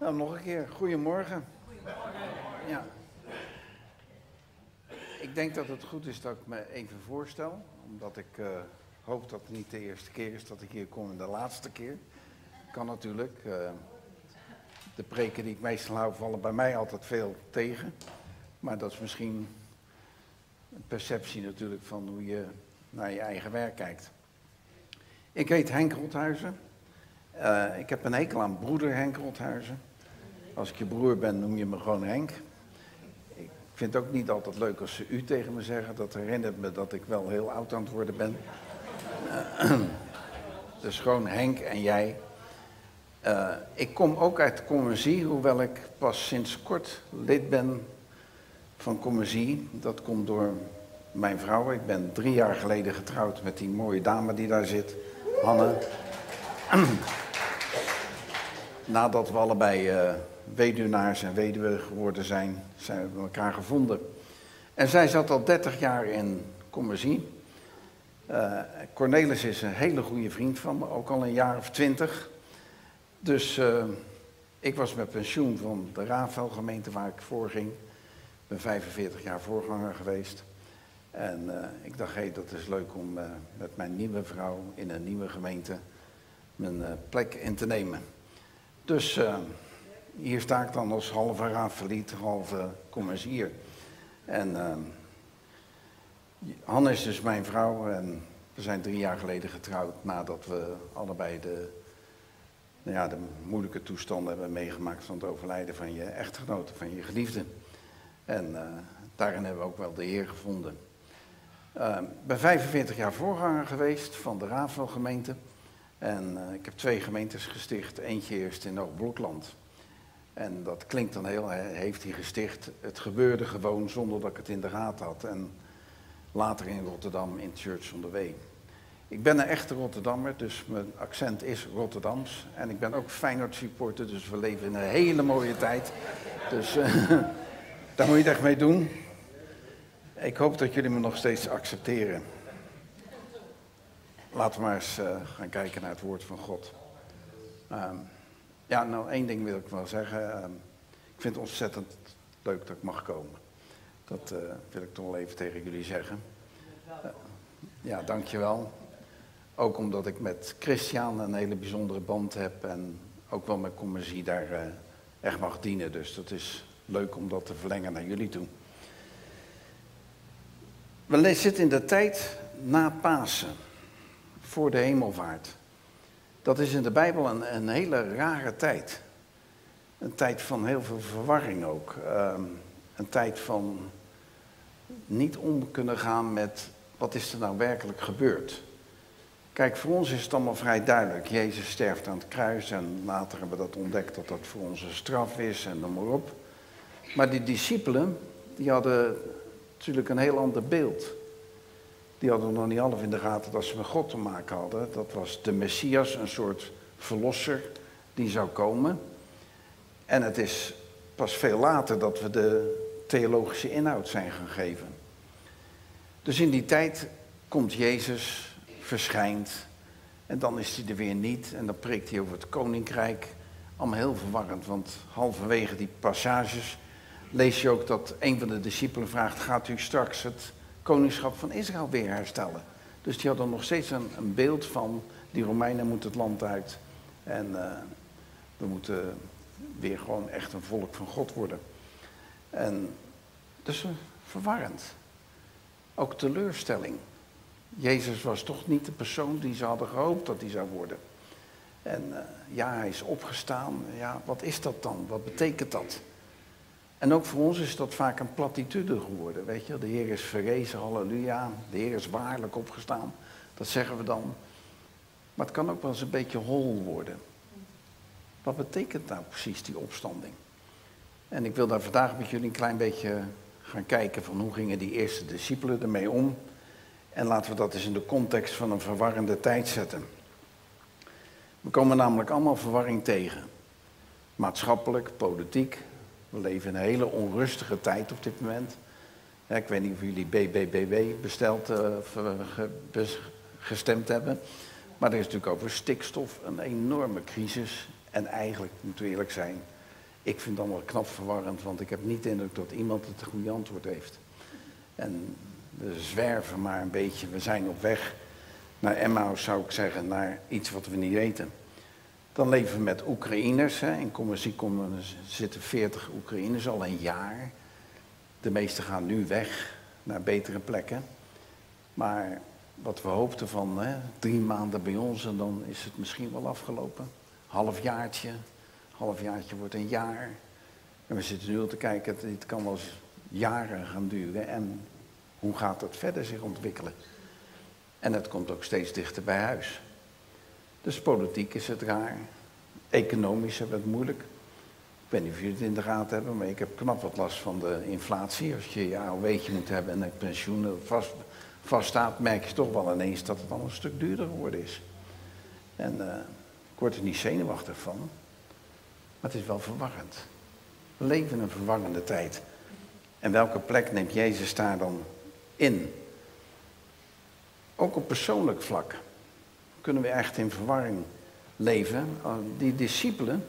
Nou, nog een keer. Goedemorgen. Goedemorgen. Ja. Ik denk dat het goed is dat ik me even voorstel, omdat ik uh, hoop dat het niet de eerste keer is dat ik hier kom en de laatste keer. Kan natuurlijk. Uh, de preken die ik meestal hou vallen bij mij altijd veel tegen. Maar dat is misschien een perceptie natuurlijk van hoe je naar je eigen werk kijkt. Ik heet Henk Rothuizen. Uh, ik heb een hekel aan broeder Henk Rothuizen. Als ik je broer ben, noem je me gewoon Henk. Ik vind het ook niet altijd leuk als ze u tegen me zeggen. Dat herinnert me dat ik wel heel oud aan het worden ben. Dus gewoon Henk en jij. Uh, ik kom ook uit Commercie, hoewel ik pas sinds kort lid ben van Commercie. Dat komt door mijn vrouw. Ik ben drie jaar geleden getrouwd met die mooie dame die daar zit, Hanne. Nadat we allebei uh, weduwnaars en weduwe geworden zijn, zijn we elkaar gevonden. En zij zat al 30 jaar in Commercie. Uh, Cornelis is een hele goede vriend van me, ook al een jaar of twintig. Dus uh, ik was met pensioen van de Raafvelgemeente waar ik voor ging. Ik ben 45 jaar voorganger geweest. En uh, ik dacht, hé, hey, dat is leuk om met mijn nieuwe vrouw in een nieuwe gemeente mijn plek in te nemen. Dus hier sta ik dan als halve Raafveliet, halve commercier. En Hanne is dus mijn vrouw en we zijn drie jaar geleden getrouwd nadat we allebei de nou ja, de moeilijke toestanden hebben meegemaakt van het overlijden van je echtgenote, van je geliefde. En uh, daarin hebben we ook wel de Heer gevonden. Uh, ik ben 45 jaar voorganger geweest van de Raafvelgemeente. En uh, ik heb twee gemeentes gesticht. Eentje eerst in Oud-Blokland. En dat klinkt dan heel, he, heeft hij gesticht. Het gebeurde gewoon zonder dat ik het in de raad had. En later in Rotterdam in Church on the Way. Ik ben een echte Rotterdammer, dus mijn accent is Rotterdams. En ik ben ook Feyenoord supporter, dus we leven in een hele mooie tijd. Dus uh, daar moet je echt mee doen. Ik hoop dat jullie me nog steeds accepteren. Laten we maar eens uh, gaan kijken naar het woord van God. Um, ja, nou één ding wil ik wel zeggen. Um, ik vind het ontzettend leuk dat ik mag komen. Dat uh, wil ik toch wel even tegen jullie zeggen. ja, dankjewel. Ook omdat ik met Christian een hele bijzondere band heb en ook wel met commercie daar uh, echt mag dienen. Dus dat is leuk om dat te verlengen naar jullie toe. We zitten in de tijd na Pasen, voor de hemelvaart. Dat is in de Bijbel een, een hele rare tijd. Een tijd van heel veel verwarring ook. Um, een tijd van niet om kunnen gaan met wat is er nou werkelijk gebeurd. Kijk, voor ons is het allemaal vrij duidelijk. Jezus sterft aan het kruis en later hebben we dat ontdekt dat dat voor ons een straf is en noem maar op. Maar die discipelen, die hadden natuurlijk een heel ander beeld. Die hadden nog niet half in de gaten dat ze met God te maken hadden. Dat was de Messias, een soort verlosser die zou komen. En het is pas veel later dat we de theologische inhoud zijn gaan geven. Dus in die tijd komt Jezus verschijnt. En dan is hij er weer niet. En dan preekt hij over het koninkrijk. Allemaal heel verwarrend, want halverwege die passages lees je ook dat een van de discipelen vraagt: Gaat u straks het koningschap van Israël weer herstellen? Dus die hadden nog steeds een, beeld van: die Romeinen moeten het land uit. En uh, we moeten weer gewoon echt een volk van God worden. En dus verwarrend. Ook teleurstelling. Jezus was toch niet de persoon die ze hadden gehoopt dat hij zou worden. En uh, ja, hij is opgestaan. Ja, wat is dat dan? Wat betekent dat? En ook voor ons is dat vaak een platitude geworden. Weet je, de Heer is verrezen, halleluja. De Heer is waarlijk opgestaan. Dat zeggen we dan. Maar het kan ook wel eens een beetje hol worden. Wat betekent nou precies die opstanding? En ik wil daar vandaag met jullie een klein beetje gaan kijken van hoe gingen die eerste discipelen ermee om. En laten we dat eens in de context van een verwarrende tijd zetten. We komen namelijk allemaal verwarring tegen. Maatschappelijk, politiek. We leven in een hele onrustige tijd op dit moment. Ja, ik weet niet of jullie BBBW besteld, uh, gestemd hebben. Maar er is natuurlijk over stikstof een enorme crisis. En eigenlijk, moeten we eerlijk zijn, Ik vind het allemaal knap verwarrend, want ik heb niet de indruk dat iemand het goede antwoord heeft. En we zwerven maar een beetje. We zijn op weg naar Emmaus, zou ik zeggen, naar iets wat we niet weten. Dan leven we met Oekraïners. Hè. In Commercie zitten 40 Oekraïners al een jaar. De meesten gaan nu weg naar betere plekken. Maar wat we hoopten van hè, drie maanden bij ons en dan is het misschien wel afgelopen. Halfjaartje, halfjaartje wordt een jaar. En we zitten nu al te kijken, het kan wel eens jaren gaan duren. En hoe gaat het verder zich ontwikkelen? En het komt ook steeds dichter bij huis. Dus politiek is het raar. Economisch hebben we het moeilijk. Ik weet niet of jullie het in de gaten hebben, maar ik heb knap wat last van de inflatie. Als je je AOW'tje moet hebben en een pensioen vast, vaststaat, merk je toch wel ineens dat het al een stuk duurder geworden is. En uh, ik word er niet zenuwachtig van, maar het is wel verwarrend. We leven in een verwarrende tijd. En welke plek neemt Jezus daar dan in? Ook op persoonlijk vlak kunnen we echt in verwarring leven. Oh, die discipelen,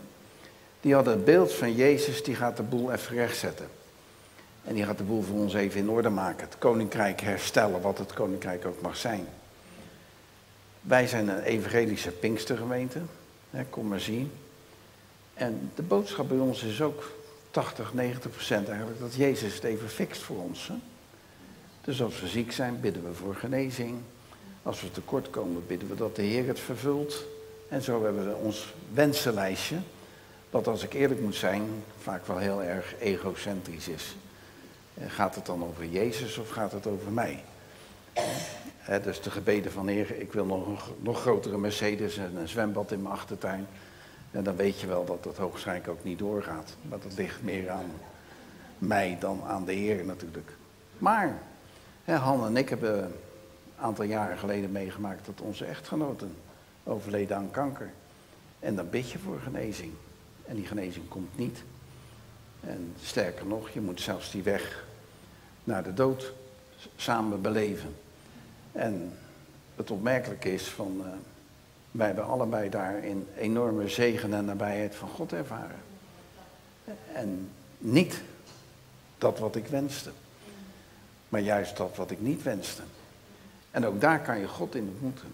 die hadden het beeld van Jezus, die gaat de boel even rechtzetten. En die gaat de boel voor ons even in orde maken. Het koninkrijk herstellen, wat het koninkrijk ook mag zijn. Wij zijn een evangelische Pinkstergemeente, kom maar zien. En de boodschap bij ons is ook 80, 90 procent eigenlijk dat Jezus het even fixt voor ons. Dus als we ziek zijn, bidden we voor genezing. Als we tekort komen, bidden we dat de Heer het vervult. En zo hebben we ons wensenlijstje, wat als ik eerlijk moet zijn, vaak wel heel erg egocentrisch is. Eh, gaat het dan over Jezus of gaat het over mij? Dus de gebeden van Heer, ik wil nog een nog grotere Mercedes en een zwembad in mijn achtertuin. En dan weet je wel dat dat hoogstwaarschijnlijk ook niet doorgaat. Maar dat ligt meer aan mij dan aan de Heer natuurlijk. Maar he, Han en ik hebben aantal jaren geleden meegemaakt dat onze echtgenoten overleden aan kanker. En dan bid je voor genezing. En die genezing komt niet. En sterker nog, je moet zelfs die weg naar de dood samen beleven. En het opmerkelijke is van, uh, wij hebben allebei daar een enorme zegen en nabijheid van God ervaren. En niet dat wat ik wenste, maar juist dat wat ik niet wenste. En ook daar kan je God in ontmoeten.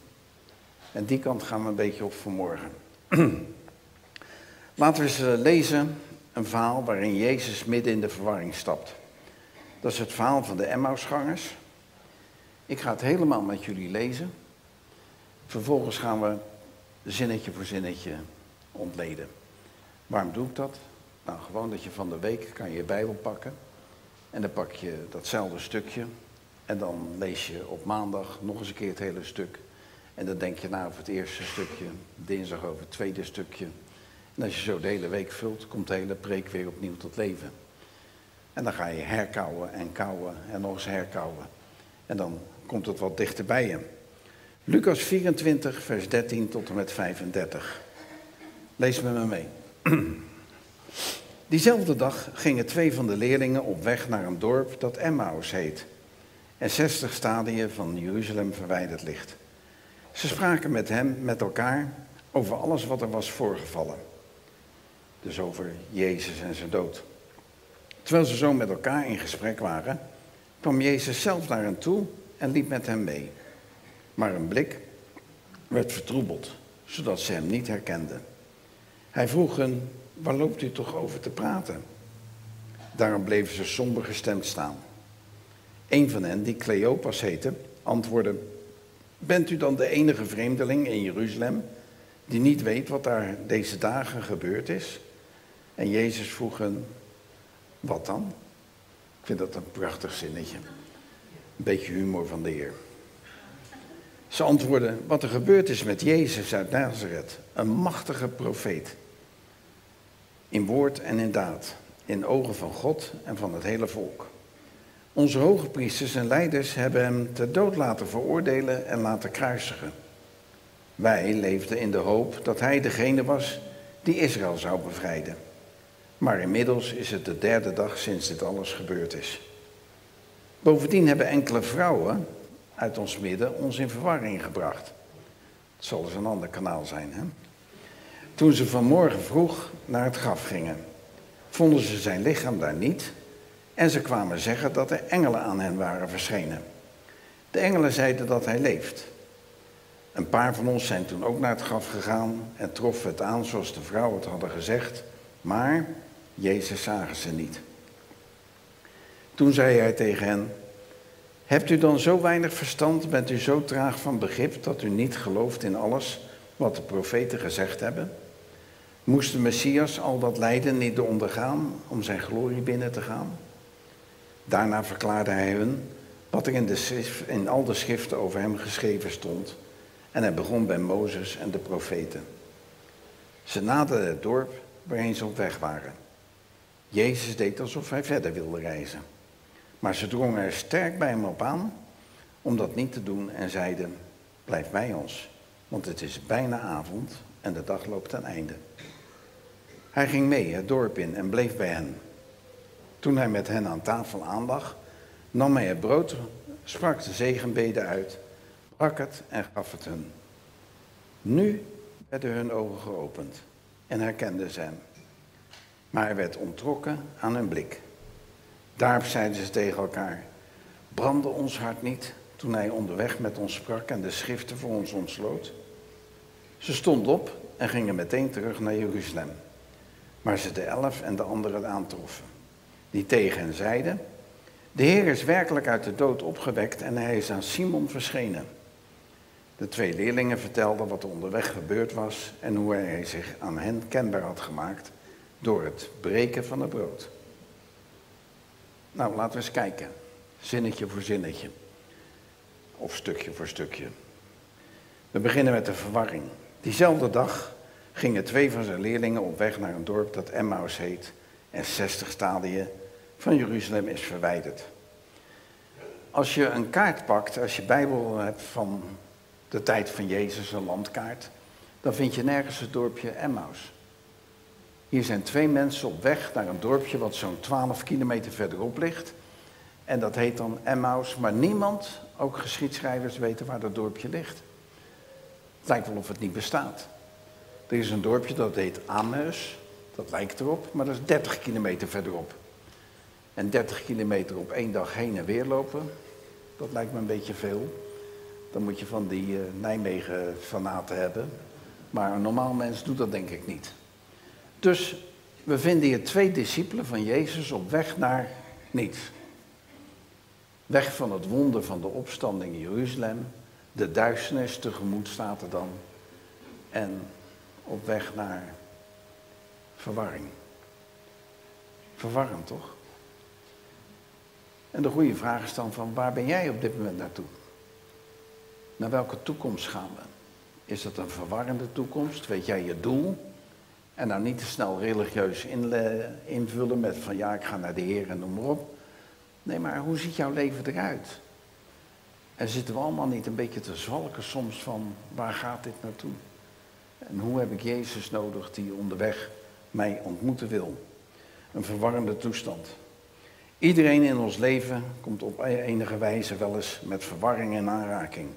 En die kant gaan we een beetje op vanmorgen. Laten we eens eh, lezen een verhaal waarin Jezus midden in de verwarring stapt. Dat is het verhaal van de Emmausgangers. Ik ga het helemaal met jullie lezen. Vervolgens gaan we zinnetje voor zinnetje ontleden. Waarom doe ik dat? Nou, gewoon dat je van de week kan je, je Bijbel pakken. En dan pak je datzelfde stukje. En dan lees je op maandag nog eens een keer het hele stuk. En dan denk je na over het eerste stukje, dinsdag over het tweede stukje. En als je zo de hele week vult, komt de hele preek weer opnieuw tot leven. En dan ga je herkauwen en kauwen en nog eens herkauwen. En dan komt het wat dichter bij je. Lucas 24, vers 13 tot en met 35. Lees met me mee. Diezelfde dag gingen twee van de leerlingen op weg naar een dorp dat Emmaus heet. En 60 stadien van Jeruzalem verwijderd ligt. Ze spraken met hem, met elkaar, over alles wat er was voorgevallen. Dus over Jezus en zijn dood. Terwijl ze zo met elkaar in gesprek waren, kwam Jezus zelf naar hen toe en liep met hem mee. Maar een blik werd vertroebeld, zodat ze hem niet herkenden. Hij vroeg hen, waar loopt u toch over te praten? Daarom bleven ze somber gestemd staan. Een van hen, die Cleopas heette, antwoordde, bent u dan de enige vreemdeling in Jeruzalem die niet weet wat daar deze dagen gebeurd is? En Jezus vroeg hen, wat dan? Ik vind dat een prachtig zinnetje. Een beetje humor van de Heer. Ze antwoorden, wat er gebeurd is met Jezus uit Nazareth. Een machtige profeet. In woord en in daad. In ogen van God en van het hele volk. Onze hoge priesters en leiders hebben hem ter dood laten veroordelen en laten kruisigen. Wij leefden in de hoop dat hij degene was die Israël zou bevrijden. Maar inmiddels is het de derde dag sinds dit alles gebeurd is. Bovendien hebben enkele vrouwen uit ons midden ons in verwarring gebracht. Het zal dus een ander kanaal zijn, hè? Toen ze vanmorgen vroeg naar het graf gingen. vonden ze zijn lichaam daar niet en ze kwamen zeggen dat er engelen aan hen waren verschenen. De engelen zeiden dat hij leeft. Een paar van ons zijn toen ook naar het graf gegaan en troffen het aan zoals de vrouw het hadden gezegd, maar Jezus zagen ze niet. Toen zei hij tegen hen, hebt u dan zo weinig verstand, bent u zo traag van begrip dat u niet gelooft in alles wat de profeten gezegd hebben? Moest de Messias al dat lijden niet ondergaan om zijn glorie binnen te gaan? Daarna verklaarde hij hun wat er in, de al de schriften over hem geschreven stond. En hij begon bij Mozes en de profeten. Ze naderden het dorp waarheen ze op weg waren. Jezus deed alsof hij verder wilde reizen. Maar ze drongen er sterk bij hem op aan om dat niet te doen en zeiden, blijf bij ons, want het is bijna avond en de dag loopt ten einde. Hij ging mee het dorp in en bleef bij hen. Toen hij met hen aan tafel aanlag, nam hij het brood, sprak de zegenbeden uit, brak het en gaf het hun. Nu werden hun ogen geopend en herkenden ze hem. Maar hij werd ontrokken aan hun blik. Daarop zeiden ze tegen elkaar, brandde ons hart niet toen hij onderweg met ons sprak en de schriften voor ons ontsloot? Ze stonden op en gingen meteen terug naar Jeruzalem, waar ze de elf en de anderen aantroffen, die tegen hen zeiden, de Heer is werkelijk uit de dood opgewekt en hij is aan Simon verschenen. De twee leerlingen vertelden wat er onderweg gebeurd was en hoe hij zich aan hen kenbaar had gemaakt door het breken van het brood. Nou, laten we eens kijken. Zinnetje voor zinnetje. Of stukje voor stukje. We beginnen met de verwarring. Diezelfde dag gingen twee van zijn leerlingen op weg naar een dorp dat Emmaus heet en 60 stadien van Jeruzalem is verwijderd. Als je een kaart pakt, als je Bijbel hebt van de tijd van Jezus, een landkaart, dan vind je nergens het dorpje Emmaus. Hier zijn twee mensen op weg naar een dorpje wat zo'n 12 kilometer verderop ligt. En dat heet dan Emmaus, maar niemand, ook geschiedschrijvers, weten waar dat dorpje ligt. Het lijkt wel of het niet bestaat. Er is een dorpje dat heet Ameus, dat lijkt erop, maar dat is 30 kilometer verderop. En 30 kilometer op één dag heen en weer lopen, dat lijkt me een beetje veel. Dan moet je van die uh, Nijmegen-fanaten hebben. Maar een normaal mens doet dat denk ik niet. Dus we vinden hier twee discipelen van Jezus op weg naar niets. Weg van het wonder van de opstanding in Jeruzalem. De duisternis tegemoet staat er dan. En op weg naar verwarring. Verwarrend toch? En de goede vraag is dan van waar ben jij op dit moment naartoe? Naar welke toekomst gaan we? Is dat een verwarrende toekomst? Weet jij je doel? En nou niet te snel religieus invullen met van ja, ik ga naar de Heer en noem maar op. Nee, maar hoe ziet jouw leven eruit? En zitten we allemaal niet een beetje te zwalken soms van waar gaat dit naartoe? En hoe heb ik Jezus nodig die onderweg mij ontmoeten wil? Een verwarrende toestand. Iedereen in ons leven komt op enige wijze wel eens met verwarring en aanraking.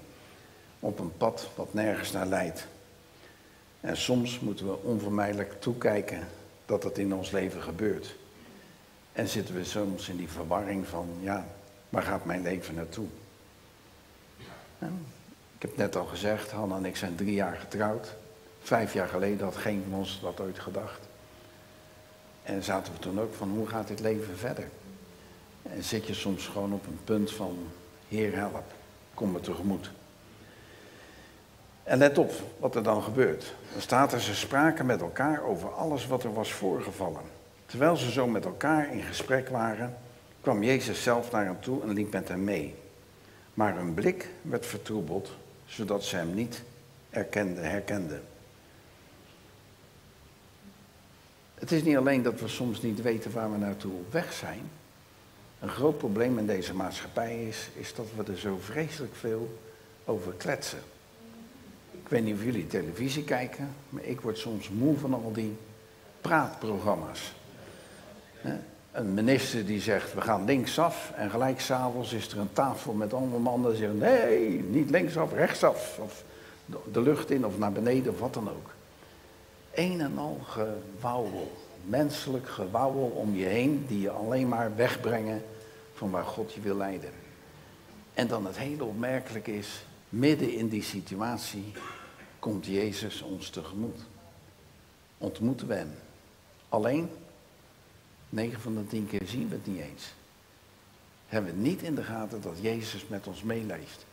Op een pad wat nergens naar leidt. En soms moeten we onvermijdelijk toekijken dat dat in ons leven gebeurt. En zitten we soms in die verwarring van, ja, waar gaat mijn leven naartoe? ik heb net al gezegd, Hanna en ik zijn drie jaar getrouwd. Vijf jaar geleden had geen van ons dat ooit gedacht. En zaten we toen ook van, hoe gaat dit leven verder? En zit je soms gewoon op een punt van, Heer help, kom me tegemoet. En let op wat er dan gebeurt. Dan staat er, ze spraken met elkaar over alles wat er was voorgevallen. Terwijl ze zo met elkaar in gesprek waren, kwam Jezus zelf naar hen toe en liep met hen mee. Maar hun blik werd vertroebeld, zodat ze hem niet erkenden, herkenden. Het is niet alleen dat we soms niet weten waar we naartoe op weg zijn. Een groot probleem in deze maatschappij is, is dat we er zo vreselijk veel over kletsen. Ik weet niet of jullie televisie kijken, maar ik word soms moe van al die praatprogramma's. Een minister die zegt, we gaan linksaf en gelijk s'avonds is er een tafel met allemaal mannen die zeggen, nee, niet linksaf, rechtsaf. Of de lucht in of naar beneden of wat dan ook. Een en al gewauwel. menselijk gewauwel om je heen die je alleen maar wegbrengen van waar God je wil leiden. En dan het hele opmerkelijke is, midden in die situatie komt Jezus ons tegemoet. Ontmoeten we hem. Alleen, 9 van de 10 keer zien we het niet eens. Hebben we niet in de gaten dat Jezus met ons meeleeft.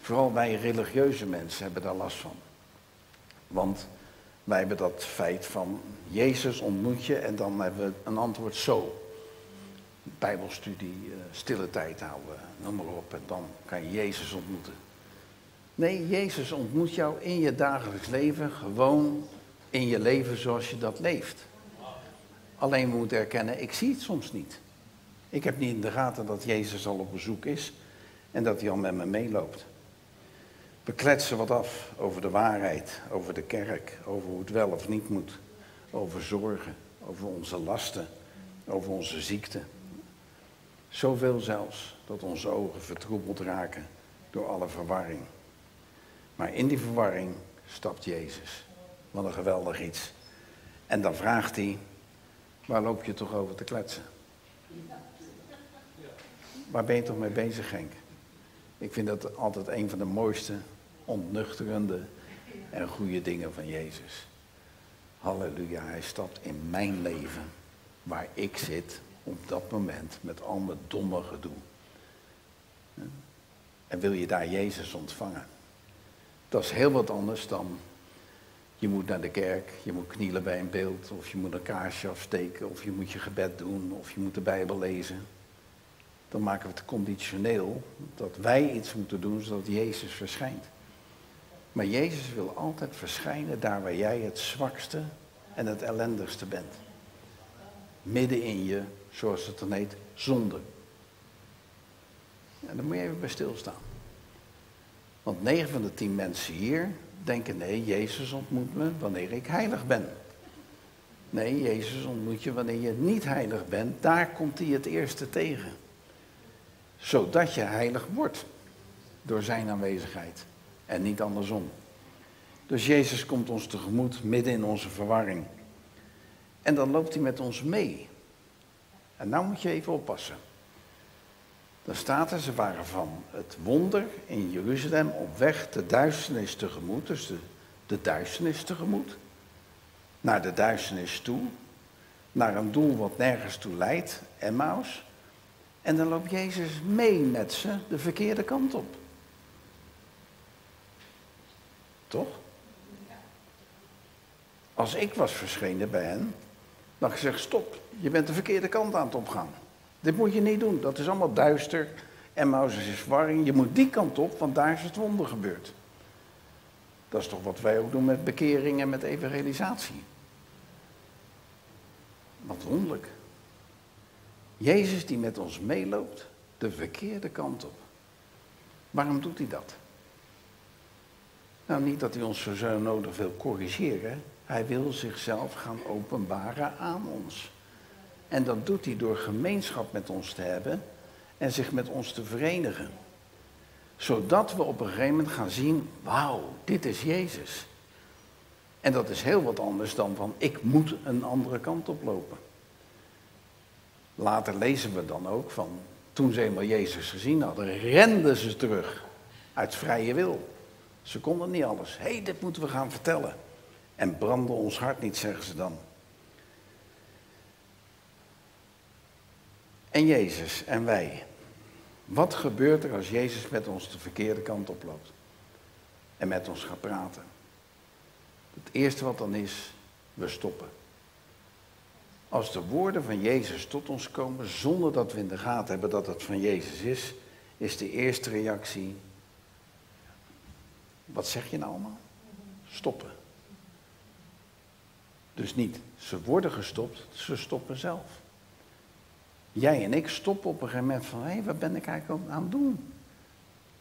Vooral wij religieuze mensen hebben daar last van. Want wij hebben dat feit van Jezus ontmoet je en dan hebben we een antwoord zo. Bijbelstudie, eh, stille tijd houden, noem maar op. En dan kan je Jezus ontmoeten. Nee, Jezus ontmoet jou in je dagelijks leven, gewoon in je leven zoals je dat leeft. Alleen we moeten erkennen, ik zie het soms niet. Ik heb niet in de gaten dat Jezus al op bezoek is en dat hij al met me meeloopt. We kletsen wat af over de waarheid, over de kerk, over hoe het wel of niet moet, over zorgen, over onze lasten, over onze ziekte. Zoveel zelfs dat onze ogen vertroebeld raken door alle verwarring. Maar in die verwarring stapt Jezus. Wat een geweldig iets. En dan vraagt hij, waar loop je toch over te kletsen? Waar ben je toch mee bezig, Henk? Ik vind dat altijd een van de mooiste, ontnuchterende en goede dingen van Jezus. Halleluja, hij stapt in mijn leven, waar ik zit, op dat moment, met al mijn domme gedoe. En wil je daar Jezus ontvangen? Dat is heel wat anders dan je moet naar de kerk, je moet knielen bij een beeld, of je moet een kaarsje afsteken, of je moet je gebed doen, of je moet de Bijbel lezen. Dan maken we het conditioneel dat wij iets moeten doen zodat Jezus verschijnt. Maar Jezus wil altijd verschijnen daar waar jij het zwakste en het ellendigste bent. Midden in je, zoals het dan heet, zonde. En daar moet je even bij stilstaan. Want 9 van de 10 mensen hier denken, nee, Jezus ontmoet me wanneer ik heilig ben. Nee, Jezus ontmoet je wanneer je niet heilig bent. Daar komt hij het eerste tegen. Zodat je heilig wordt door zijn aanwezigheid en niet andersom. Dus Jezus komt ons tegemoet midden in onze verwarring. En dan loopt hij met ons mee. En nou moet je even oppassen. Dan staat er, ze waren van het wonder in Jeruzalem op weg de duisternis tegemoet, dus de, de duisternis tegemoet, naar de duisternis toe, naar een doel wat nergens toe leidt, Emmaus. En dan loopt Jezus mee met ze de verkeerde kant op. Toch? Als ik was verschenen bij hen, dan gezegd, stop, je bent de verkeerde kant aan het opgaan. Dit moet je niet doen. Dat is allemaal duister. En Mozes is verwarring. Je moet die kant op, want daar is het wonder gebeurd. Dat is toch wat wij ook doen met bekering en met evangelisatie. Wat wonderlijk. Jezus die met ons meeloopt, de verkeerde kant op. Waarom doet hij dat? Nou, niet dat hij ons zo nodig wil corrigeren. Hij wil zichzelf gaan openbaren aan ons. En dat doet hij door gemeenschap met ons te hebben en zich met ons te verenigen. Zodat we op een gegeven moment gaan zien, wauw, dit is Jezus. En dat is heel wat anders dan van, ik moet een andere kant op lopen. Later lezen we dan ook van, toen ze eenmaal Jezus gezien hadden, renden ze terug uit vrije wil. Ze konden niet alles. Hé, hey, dit moeten we gaan vertellen. En branden ons hart niet, zeggen ze dan. en Jezus en wij. Wat gebeurt er als Jezus met ons de verkeerde kant oploopt? En met ons gaat praten? Het eerste wat dan is, we stoppen. Als de woorden van Jezus tot ons komen zonder dat we in de gaten hebben dat het van Jezus is, is de eerste reactie, wat zeg je nou allemaal? Stoppen. Dus niet, ze worden gestopt, ze stoppen zelf. Jij en ik stoppen op een gegeven moment van, hé, hey, wat ben ik eigenlijk aan het doen?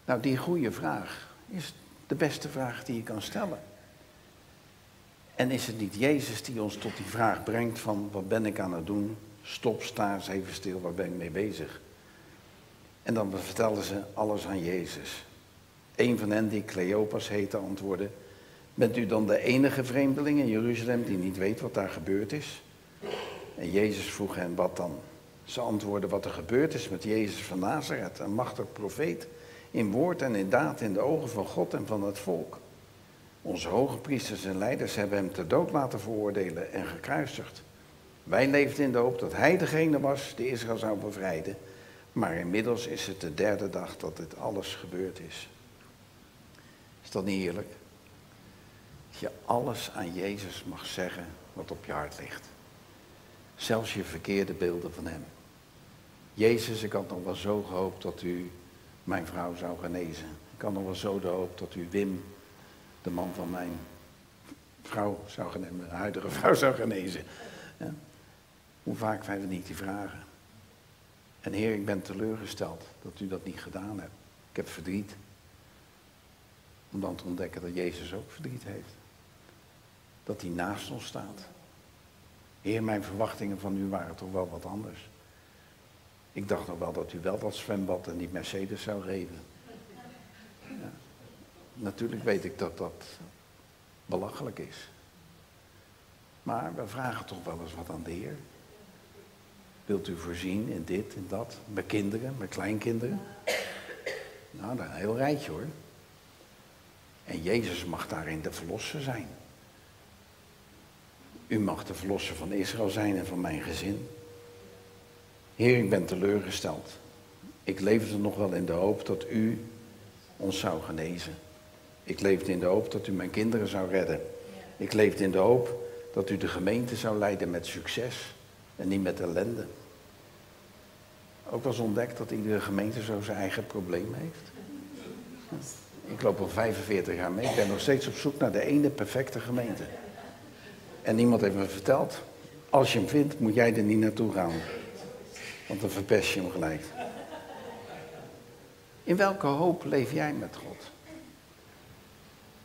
Nou, die goede vraag is de beste vraag die je kan stellen. En is het niet Jezus die ons tot die vraag brengt van, wat ben ik aan het doen? Stop, sta eens even stil, waar ben ik mee bezig? En dan vertelden ze alles aan Jezus. Een van hen, die Cleopas heette, antwoordde, bent u dan de enige vreemdeling in Jeruzalem die niet weet wat daar gebeurd is? En Jezus vroeg hen wat dan. Ze antwoordden wat er gebeurd is met Jezus van Nazareth, een machtig profeet, in woord en in daad in de ogen van God en van het volk. Onze hoge priesters en leiders hebben hem ter dood laten veroordelen en gekruisigd. Wij leefden in de hoop dat hij degene was die Israël zou bevrijden. Maar inmiddels is het de derde dag dat dit alles gebeurd is. Is dat niet heerlijk? Dat je alles aan Jezus mag zeggen wat op je hart ligt. Zelfs je verkeerde beelden van hem. Jezus, ik had nog wel zo gehoopt dat u mijn vrouw zou genezen. Ik had nog wel zo de hoop dat u Wim, de man van mijn vrouw zou genezen, mijn huidige vrouw zou genezen. Ja. Hoe vaak hebben we niet die vragen? En Heer, ik ben teleurgesteld dat u dat niet gedaan hebt. Ik heb verdriet. Om dan te ontdekken dat Jezus ook verdriet heeft. Dat hij naast ons staat. Heer, mijn verwachtingen van u waren toch wel wat anders. Ik dacht nog wel dat u wel dat zwembad en die Mercedes zou. Ja. Natuurlijk weet ik dat dat belachelijk is. Maar we vragen toch wel eens wat aan de Heer. Wilt u voorzien in dit en dat? Met kinderen, met kleinkinderen? Nou, is een heel rijtje hoor. En Jezus mag daarin de verlosser zijn. U mag de verlosser van Israël zijn en van mijn gezin. Heer, ik ben teleurgesteld. Ik leefde nog wel in de hoop dat u ons zou genezen. Ik leefde in de hoop dat u mijn kinderen zou redden. Ik leefde in de hoop dat u de gemeente zou leiden met succes en niet met ellende. Ook was ontdekt dat iedere gemeente zo zijn eigen probleem heeft. Loop al 45 jaar mee. Ik ben nog steeds op zoek naar de ene perfecte gemeente. En iemand heeft me verteld, als je hem vindt, moet jij er niet naartoe gaan. Want dan verpest je hem gelijk. In welke hoop leef jij met God?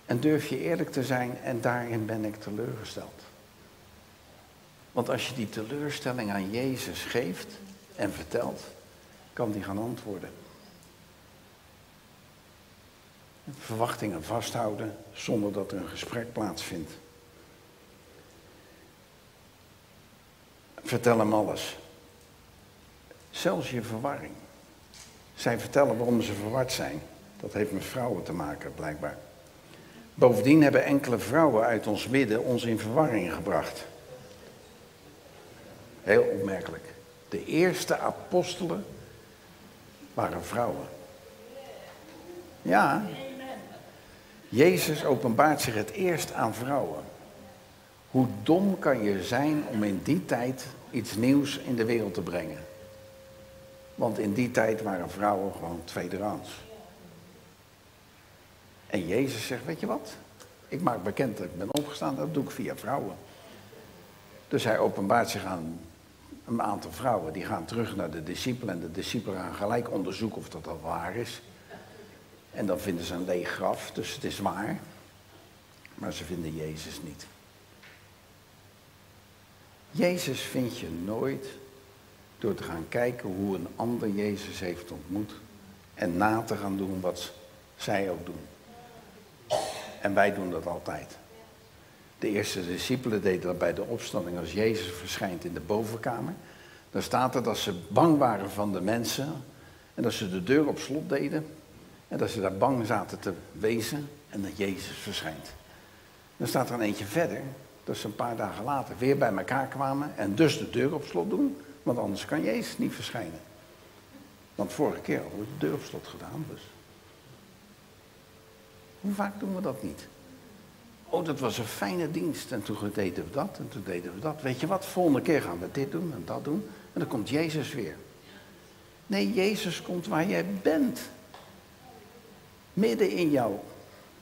En durf je eerlijk te zijn en daarin ben ik teleurgesteld. Want als je die teleurstelling aan Jezus geeft en vertelt, kan die gaan antwoorden. Verwachtingen vasthouden zonder dat er een gesprek plaatsvindt. Vertel hem alles. Zelfs je verwarring. Zij vertellen waarom ze verward zijn. Dat heeft met vrouwen te maken, blijkbaar. Bovendien hebben enkele vrouwen uit ons midden ons in verwarring gebracht. Heel opmerkelijk. De eerste apostelen waren vrouwen. Ja. Jezus openbaart zich het eerst aan vrouwen. Hoe dom kan je zijn om in die tijd iets nieuws in de wereld te brengen? Want in die tijd waren vrouwen gewoon tweederangs. En Jezus zegt, weet je wat? Ik maak bekend dat ik ben opgestaan, dat doe ik via vrouwen. Dus hij openbaart zich aan een aantal vrouwen. Die gaan terug naar de discipelen en de discipelen gaan gelijk onderzoeken of dat al waar is. En dan vinden ze een leeg graf, dus het is waar. Maar ze vinden Jezus niet. Jezus vind je nooit door te gaan kijken hoe een ander Jezus heeft ontmoet en na te gaan doen wat zij ook doen. En wij doen dat altijd. De eerste discipelen deden dat bij de opstanding als Jezus verschijnt in de bovenkamer. Dan staat er dat ze bang waren van de mensen en dat ze de deur op slot deden en dat ze daar bang zaten te wezen en dat Jezus verschijnt. Dan staat er een eentje verder dat ze een paar dagen later weer bij elkaar kwamen en dus de deur op slot doen, want anders kan Jezus niet verschijnen. Want vorige keer hadden we de deur op slot gedaan, dus. Hoe vaak doen we dat niet? Oh, dat was een fijne dienst. En toen deden we dat en toen deden we dat. Weet je wat, volgende keer gaan we dit doen en dat doen. En dan komt Jezus weer. Nee, Jezus komt waar jij bent. Midden in jou.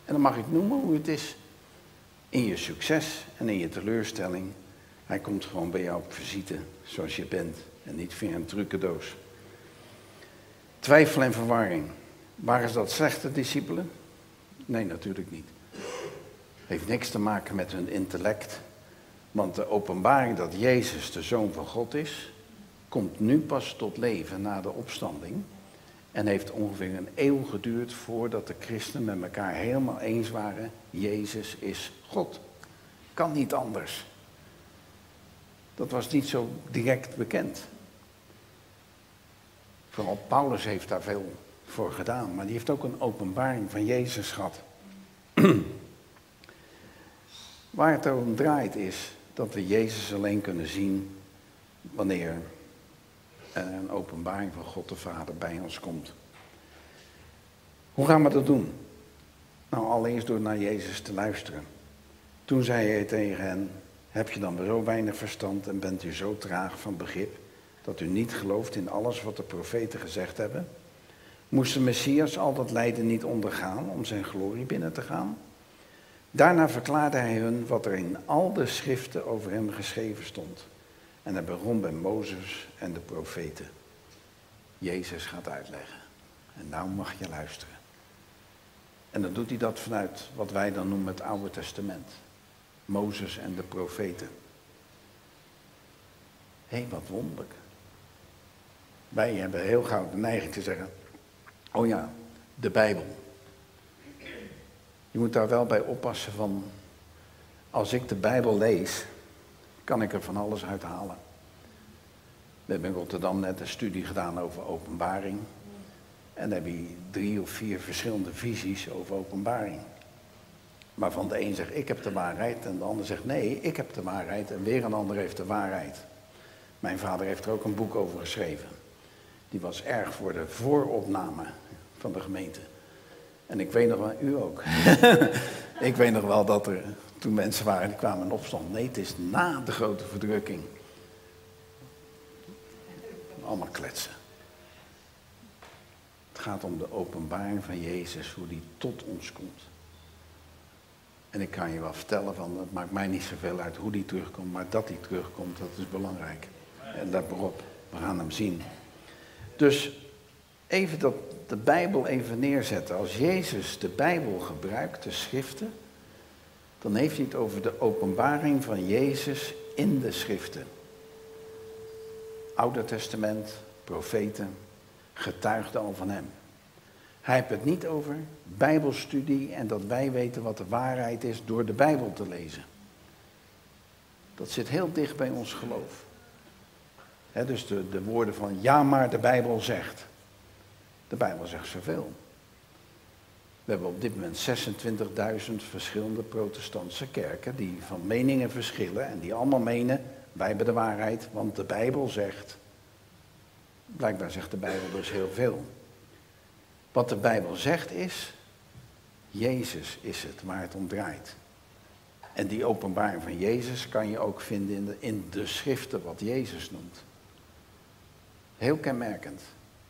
En dan mag ik noemen hoe het is. In je succes en in je teleurstelling. Hij komt gewoon bij jou op visite zoals je bent. En niet via een trucendoos. Twijfel en verwarring. Waren dat slechte discipelen? Nee, natuurlijk niet. Heeft niks te maken met hun intellect. Want de openbaring dat Jezus de Zoon van God is, komt nu pas tot leven na de opstanding. En heeft ongeveer een eeuw geduurd voordat de christenen met elkaar helemaal eens waren, Jezus is God. Kan niet anders. Dat was niet zo direct bekend. Vooral Paulus heeft daar veel voor gedaan, maar die heeft ook een openbaring van Jezus gehad. Waar het om draait is dat we Jezus alleen kunnen zien wanneer er een openbaring van God de Vader bij ons komt. Hoe gaan we dat doen? Nou, allereerst door naar Jezus te luisteren. Toen zei hij tegen hen, heb je dan zo weinig verstand en bent u zo traag van begrip dat u niet gelooft in alles wat de profeten gezegd hebben? Moest de Messias al dat lijden niet ondergaan om zijn glorie binnen te gaan? Daarna verklaarde hij hun wat er in al de schriften over hem geschreven stond. En hij begon bij Mozes en de profeten. Jezus gaat uitleggen. En nou mag je luisteren. En dan doet hij dat vanuit wat wij dan noemen het Oude Testament. Mozes en de profeten. Hé, wat wonderlijk. Wij hebben heel gauw de neiging te zeggen, oh ja, de Bijbel. Je moet daar wel bij oppassen van, als ik de Bijbel lees, kan ik er van alles uithalen. We hebben in Rotterdam net een studie gedaan over openbaring. En dan heb je drie of vier verschillende visies over openbaring. Waarvan de een zegt, ik heb de waarheid. En de ander zegt, nee, ik heb de waarheid. En weer een ander heeft de waarheid. Mijn vader heeft er ook een boek over geschreven. Die was erg voor de vooropname van de gemeente. En ik weet nog wel, u ook. ik weet nog wel dat er toen mensen waren die kwamen in opstand. Nee, het is na de grote verdrukking. Allemaal kletsen. Het gaat om de openbaring van Jezus, hoe die tot ons komt. En ik kan je wel vertellen van, het maakt mij niet zoveel uit hoe die terugkomt, maar dat hij terugkomt, dat is belangrijk. En dat waarop, we gaan hem zien. Dus even dat de Bijbel even neerzetten. Als Jezus de Bijbel gebruikt, de schriften, dan heeft hij het over de openbaring van Jezus in de schriften. Oude Testament, profeten, getuigden al van hem. Hij heeft het niet over Bijbelstudie en dat wij weten wat de waarheid is door de Bijbel te lezen. Dat zit heel dicht bij ons geloof. dus de, de woorden van ja, maar de Bijbel zegt. De Bijbel zegt zoveel. We hebben op dit moment 26.000 verschillende protestantse kerken die van meningen verschillen en die allemaal menen, wij hebben de waarheid, want de Bijbel zegt. Blijkbaar zegt de Bijbel dus heel veel. Wat de Bijbel zegt is, Jezus is het waar het om draait. En die openbaring van Jezus kan je ook vinden in de, in de schriften wat Jezus noemt. Heel kenmerkend.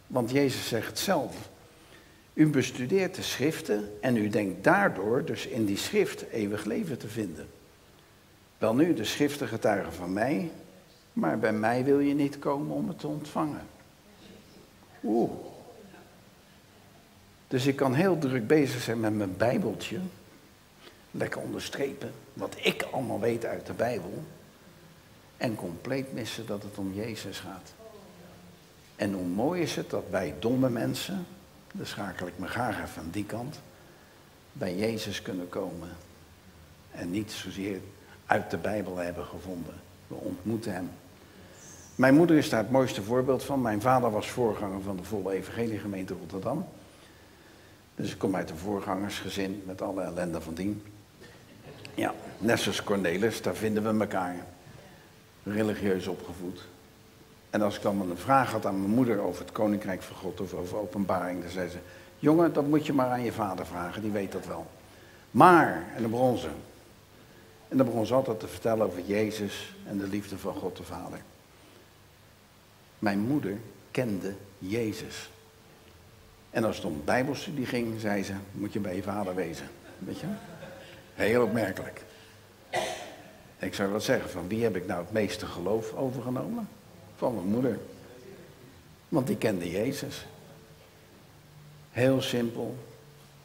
Want Jezus zegt zelf, u bestudeert de schriften en u denkt daardoor dus in die schrift eeuwig leven te vinden. Wel nu, de schriften getuigen van mij, maar bij mij wil je niet komen om het te ontvangen. Oeh. Dus ik kan heel druk bezig zijn met mijn Bijbeltje. Lekker onderstrepen wat ik allemaal weet uit de Bijbel. En compleet missen dat het om Jezus gaat. En hoe mooi is het dat wij domme mensen, dan schakel ik me graag aan die kant, bij Jezus kunnen komen. En niet zozeer uit de Bijbel hebben gevonden. We ontmoeten hem. Mijn moeder is daar het mooiste voorbeeld van. Mijn vader was voorganger van de volle evangeliegemeente Rotterdam. Dus ik kom uit een voorgangersgezin met alle ellende van dien. Ja, Nessus Cornelis, daar vinden we elkaar. Religieus opgevoed. En als ik dan een vraag had aan mijn moeder over het koninkrijk van God of over openbaring, dan zei ze: Jongen, dat moet je maar aan je vader vragen, die weet dat wel. Maar, en dan begon ze. En dan begon ze altijd te vertellen over Jezus en de liefde van God de Vader. Mijn moeder kende Jezus. En als het om bijbelstudie ging, zei ze, moet je bij je vader wezen. Weet je? Heel opmerkelijk. ik zou wat zeggen, van wie heb ik nou het meeste geloof overgenomen? Van mijn moeder. Want die kende Jezus. Heel simpel,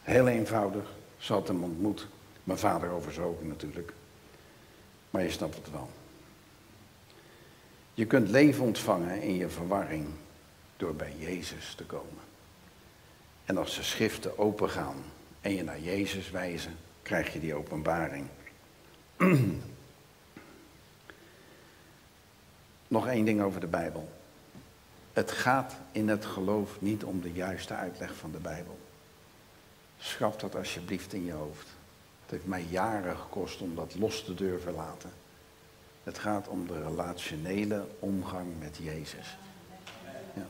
heel eenvoudig. Ze had hem ontmoet. Mijn vader overzogen natuurlijk. Maar je snapt het wel. Je kunt leven ontvangen in je verwarring door bij Jezus te komen. En als de schriften opengaan en je naar Jezus wijzen, krijg je die openbaring. nog één ding over de Bijbel. Het gaat in het geloof niet om de juiste uitleg van de Bijbel. Schrap dat alsjeblieft in je hoofd. Het heeft mij jaren gekost om dat los te durven laten. Het gaat om de relationele omgang met Jezus. Ja.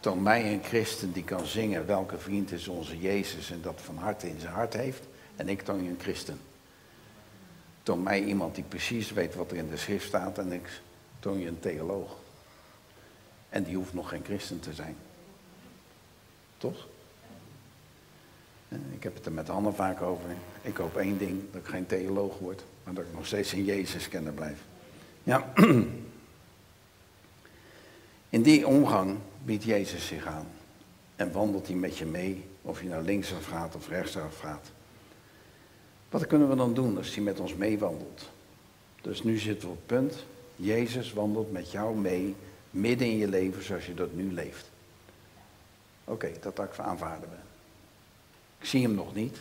Toon mij een christen die kan zingen welke vriend is onze Jezus en dat van harte in zijn hart heeft. En ik toon je een christen. Toon mij iemand die precies weet wat er in de schrift staat en ik toon je een theoloog. En die hoeft nog geen christen te zijn. Toch? Ik heb het er met Anne vaak over. Ik hoop één ding, dat ik geen theoloog word, maar dat ik nog steeds in Jezus kennen blijf. Ja. In die omgang biedt Jezus zich aan. En wandelt hij met je mee, of je naar linksaf gaat of rechtsaf gaat. Wat kunnen we dan doen als hij met ons meewandelt? Dus nu zitten we op het punt, Jezus wandelt met jou mee, midden in je leven zoals je dat nu leeft. Oké, dat aanvaarden we. Ik zie hem nog niet,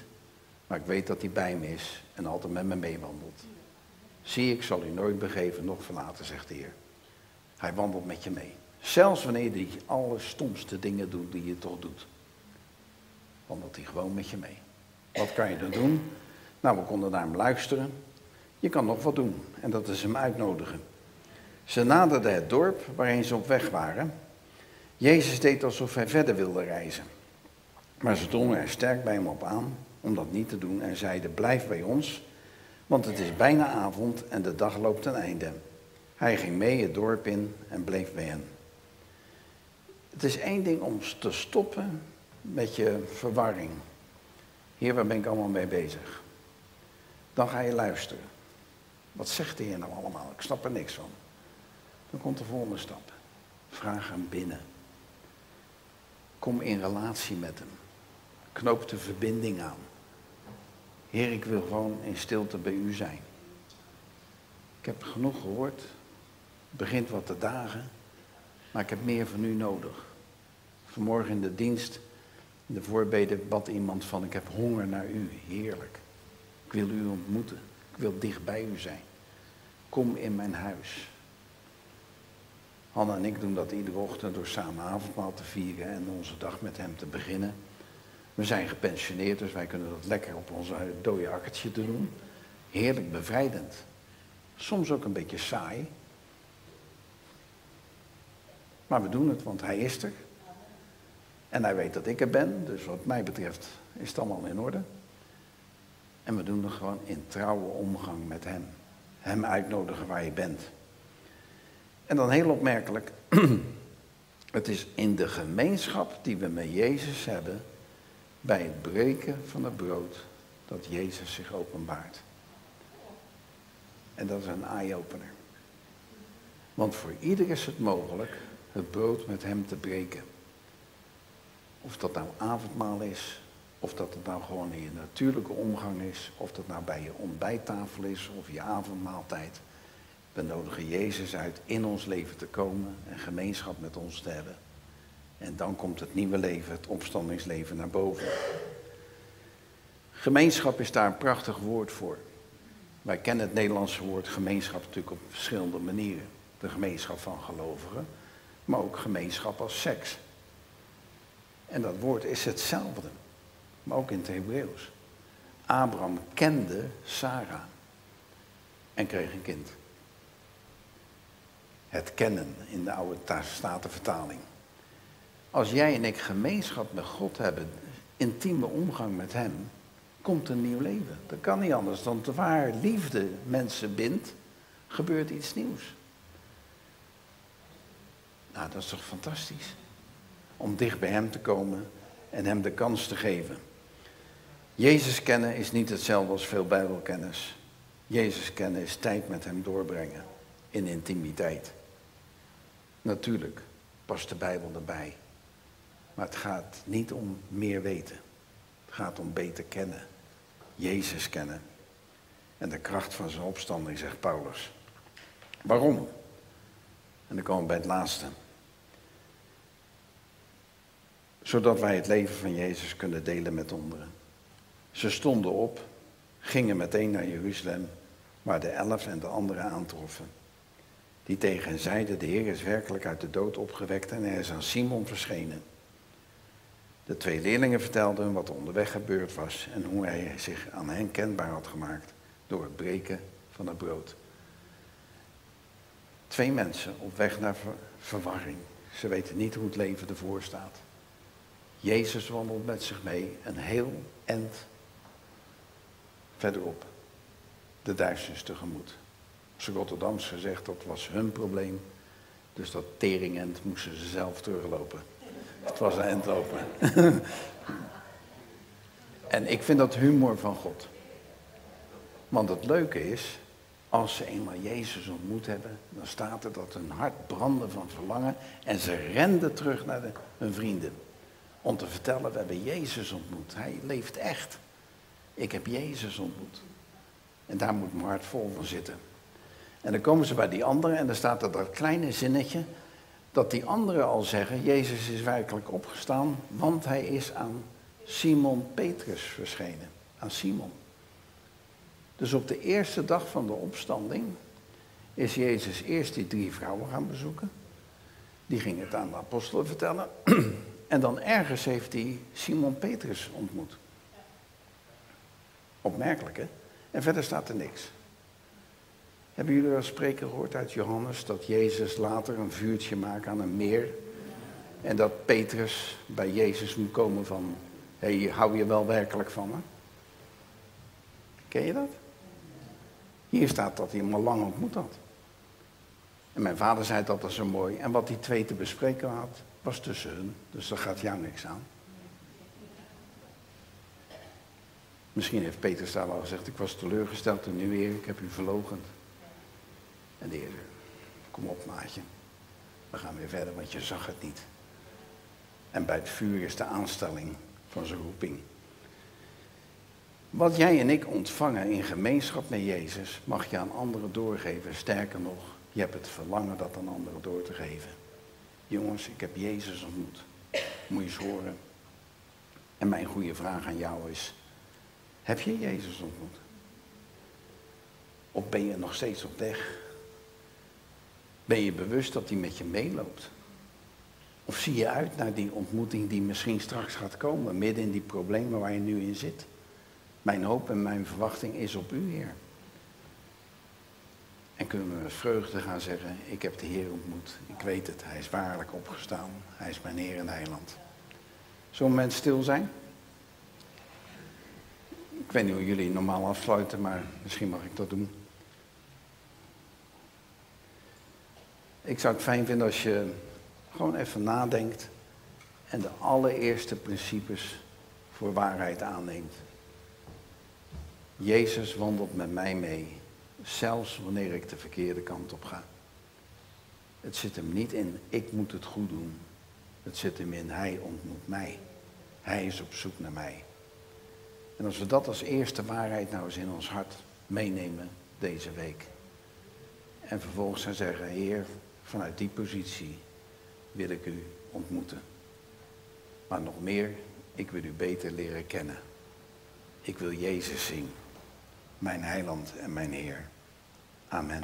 maar ik weet dat hij bij me is en altijd met me meewandelt. Zie, ik zal u nooit begeven, nog verlaten, zegt de Heer. Hij wandelt met je mee. Zelfs wanneer hij alle stomste dingen doet die je toch doet. Wandelt hij gewoon met je mee. Wat kan je dan doen? Nou, we konden naar hem luisteren. Je kan nog wat doen en dat is hem uitnodigen. Ze naderden het dorp waarheen ze op weg waren. Jezus deed alsof hij verder wilde reizen. Maar ze drongen er sterk bij hem op aan om dat niet te doen en zeiden: Blijf bij ons, want het is bijna avond en de dag loopt ten einde. Hij ging mee het dorp in en bleef bij hen. Het is één ding om te stoppen met je verwarring. Hier, waar ben ik allemaal mee bezig? Dan ga je luisteren. Wat zegt de Heer nou allemaal? Ik snap er niks van. Dan komt de volgende stap. Vraag hem binnen. Kom in relatie met hem. Knoop de verbinding aan. Heer, ik wil gewoon in stilte bij u zijn. Ik heb genoeg gehoord. Het begint wat te dagen. Maar ik heb meer van u nodig. Vanmorgen in de dienst, in de voorbeden, bad iemand van: Ik heb honger naar u. Heerlijk. Ik wil u ontmoeten. Ik wil dicht bij u zijn. Kom in mijn huis. Hanna en ik doen dat iedere ochtend door samen avondmaal te vieren en onze dag met hem te beginnen. We zijn gepensioneerd, dus wij kunnen dat lekker op onze dode akkertje te doen. Heerlijk bevrijdend. Soms ook een beetje saai. Maar we doen het, want hij is er. En hij weet dat ik er ben, dus wat mij betreft is het allemaal in orde. En we doen het gewoon in trouwe omgang met hem. Hem uitnodigen waar je bent. En dan heel opmerkelijk, het is in de gemeenschap die we met Jezus hebben, bij het breken van het brood, dat Jezus zich openbaart. En dat is een eye-opener. Want voor ieder is het mogelijk het brood met hem te breken. Of dat nou avondmaal is, of dat het nou gewoon in je natuurlijke omgang is, of dat nou bij je ontbijttafel is of je avondmaaltijd. We nodigen Jezus uit in ons leven te komen en gemeenschap met ons te hebben. En dan komt het nieuwe leven, het opstandingsleven naar boven. Gemeenschap is daar een prachtig woord voor. Wij kennen het Nederlandse woord gemeenschap natuurlijk op verschillende manieren. De gemeenschap van gelovigen, maar ook gemeenschap als seks. En dat woord is hetzelfde, maar ook in het Hebreeuws. Abraham kende Sarah en kreeg een kind. Het kennen in de oude Statenvertaling. Als jij en ik gemeenschap met God hebben, intieme omgang met Hem, komt een nieuw leven. Dat kan niet anders dan waar liefde mensen bindt, gebeurt iets nieuws. Nou, dat is toch fantastisch? Om dicht bij Hem te komen en Hem de kans te geven. Jezus kennen is niet hetzelfde als veel Bijbelkennis. Jezus kennen is tijd met Hem doorbrengen in intimiteit. Natuurlijk past de Bijbel erbij. Maar het gaat niet om meer weten. Het gaat om beter kennen. Jezus kennen. En de kracht van zijn opstanding, zegt Paulus. Waarom? En dan komen we bij het laatste. Zodat wij het leven van Jezus kunnen delen met anderen. Ze stonden op, gingen meteen naar Jeruzalem, waar de elf en de anderen aantroffen. Die tegen hen zeiden, de Heer is werkelijk uit de dood opgewekt en hij is aan Simon verschenen. De twee leerlingen vertelden hem wat er onderweg gebeurd was en hoe hij zich aan hen kenbaar had gemaakt door het breken van het brood. Twee mensen op weg naar verwarring. Ze weten niet hoe het leven ervoor staat. Jezus wandelt met zich mee een heel end verderop de duisternis tegemoet. Ze Rotterdams gezegd, dat was hun probleem. Dus dat teringend moesten ze zelf teruglopen. Het was een endlopen. en ik vind dat humor van God. Want het leuke is, als ze eenmaal Jezus ontmoet hebben, dan staat er dat hun hart brandde van verlangen en ze renden terug naar de, hun vrienden. Om te vertellen, we hebben Jezus ontmoet. Hij leeft echt. Ik heb Jezus ontmoet. En daar moet mijn hart vol van zitten. En dan komen ze bij die anderen en dan staat er dat kleine zinnetje, dat die anderen al zeggen, Jezus is werkelijk opgestaan, want hij is aan Simon Petrus verschenen. Aan Simon. Dus op de eerste dag van de opstanding is Jezus eerst die drie vrouwen gaan bezoeken. Die gingen het aan de apostelen vertellen. En dan ergens heeft hij Simon Petrus ontmoet. Opmerkelijk, hè? En verder staat er niks. Hebben jullie wel spreken gehoord uit Johannes dat Jezus later een vuurtje maakt aan een meer? En dat Petrus bij Jezus moet komen van, hé, hey, hou je wel werkelijk van me? Ken je dat? Hier staat dat hij hem al lang ontmoet had. En mijn vader zei dat dat zo mooi. En wat die twee te bespreken had, was tussen hun. Dus daar gaat jou niks aan. Misschien heeft Peter daar al gezegd, ik was teleurgesteld en nu weer, ik heb u verlogend. En de Heer kom op maatje, we gaan weer verder, want je zag het niet. En bij het vuur is de aanstelling van zijn roeping. Wat jij en ik ontvangen in gemeenschap met Jezus, mag je aan anderen doorgeven. Sterker nog, je hebt het verlangen dat aan anderen door te geven. Jongens, ik heb Jezus ontmoet. Moet je eens horen. En mijn goede vraag aan jou is, heb je Jezus ontmoet? Of ben je nog steeds op weg? Ben je bewust dat hij met je meeloopt? Of zie je uit naar die ontmoeting die misschien straks gaat komen, midden in die problemen waar je nu in zit? Mijn hoop en mijn verwachting is op u, Heer. En kunnen we met vreugde gaan zeggen, ik heb de Heer ontmoet. Ik weet het, hij is waarlijk opgestaan. Hij is mijn Heer en Heiland. Zullen we stil zijn? Ik weet niet hoe jullie normaal afsluiten, maar misschien mag ik dat doen. Ik zou het fijn vinden als je gewoon even nadenkt en de allereerste principes voor waarheid aanneemt. Jezus wandelt met mij mee, zelfs wanneer ik de verkeerde kant op ga. Het zit hem niet in, ik moet het goed doen. Het zit hem in, hij ontmoet mij. Hij is op zoek naar mij. En als we dat als eerste waarheid nou eens in ons hart meenemen deze week. En vervolgens gaan zeggen, Heer, vanuit die positie wil ik u ontmoeten. Maar nog meer, ik wil u beter leren kennen. Ik wil Jezus zien, mijn heiland en mijn Heer. Amen.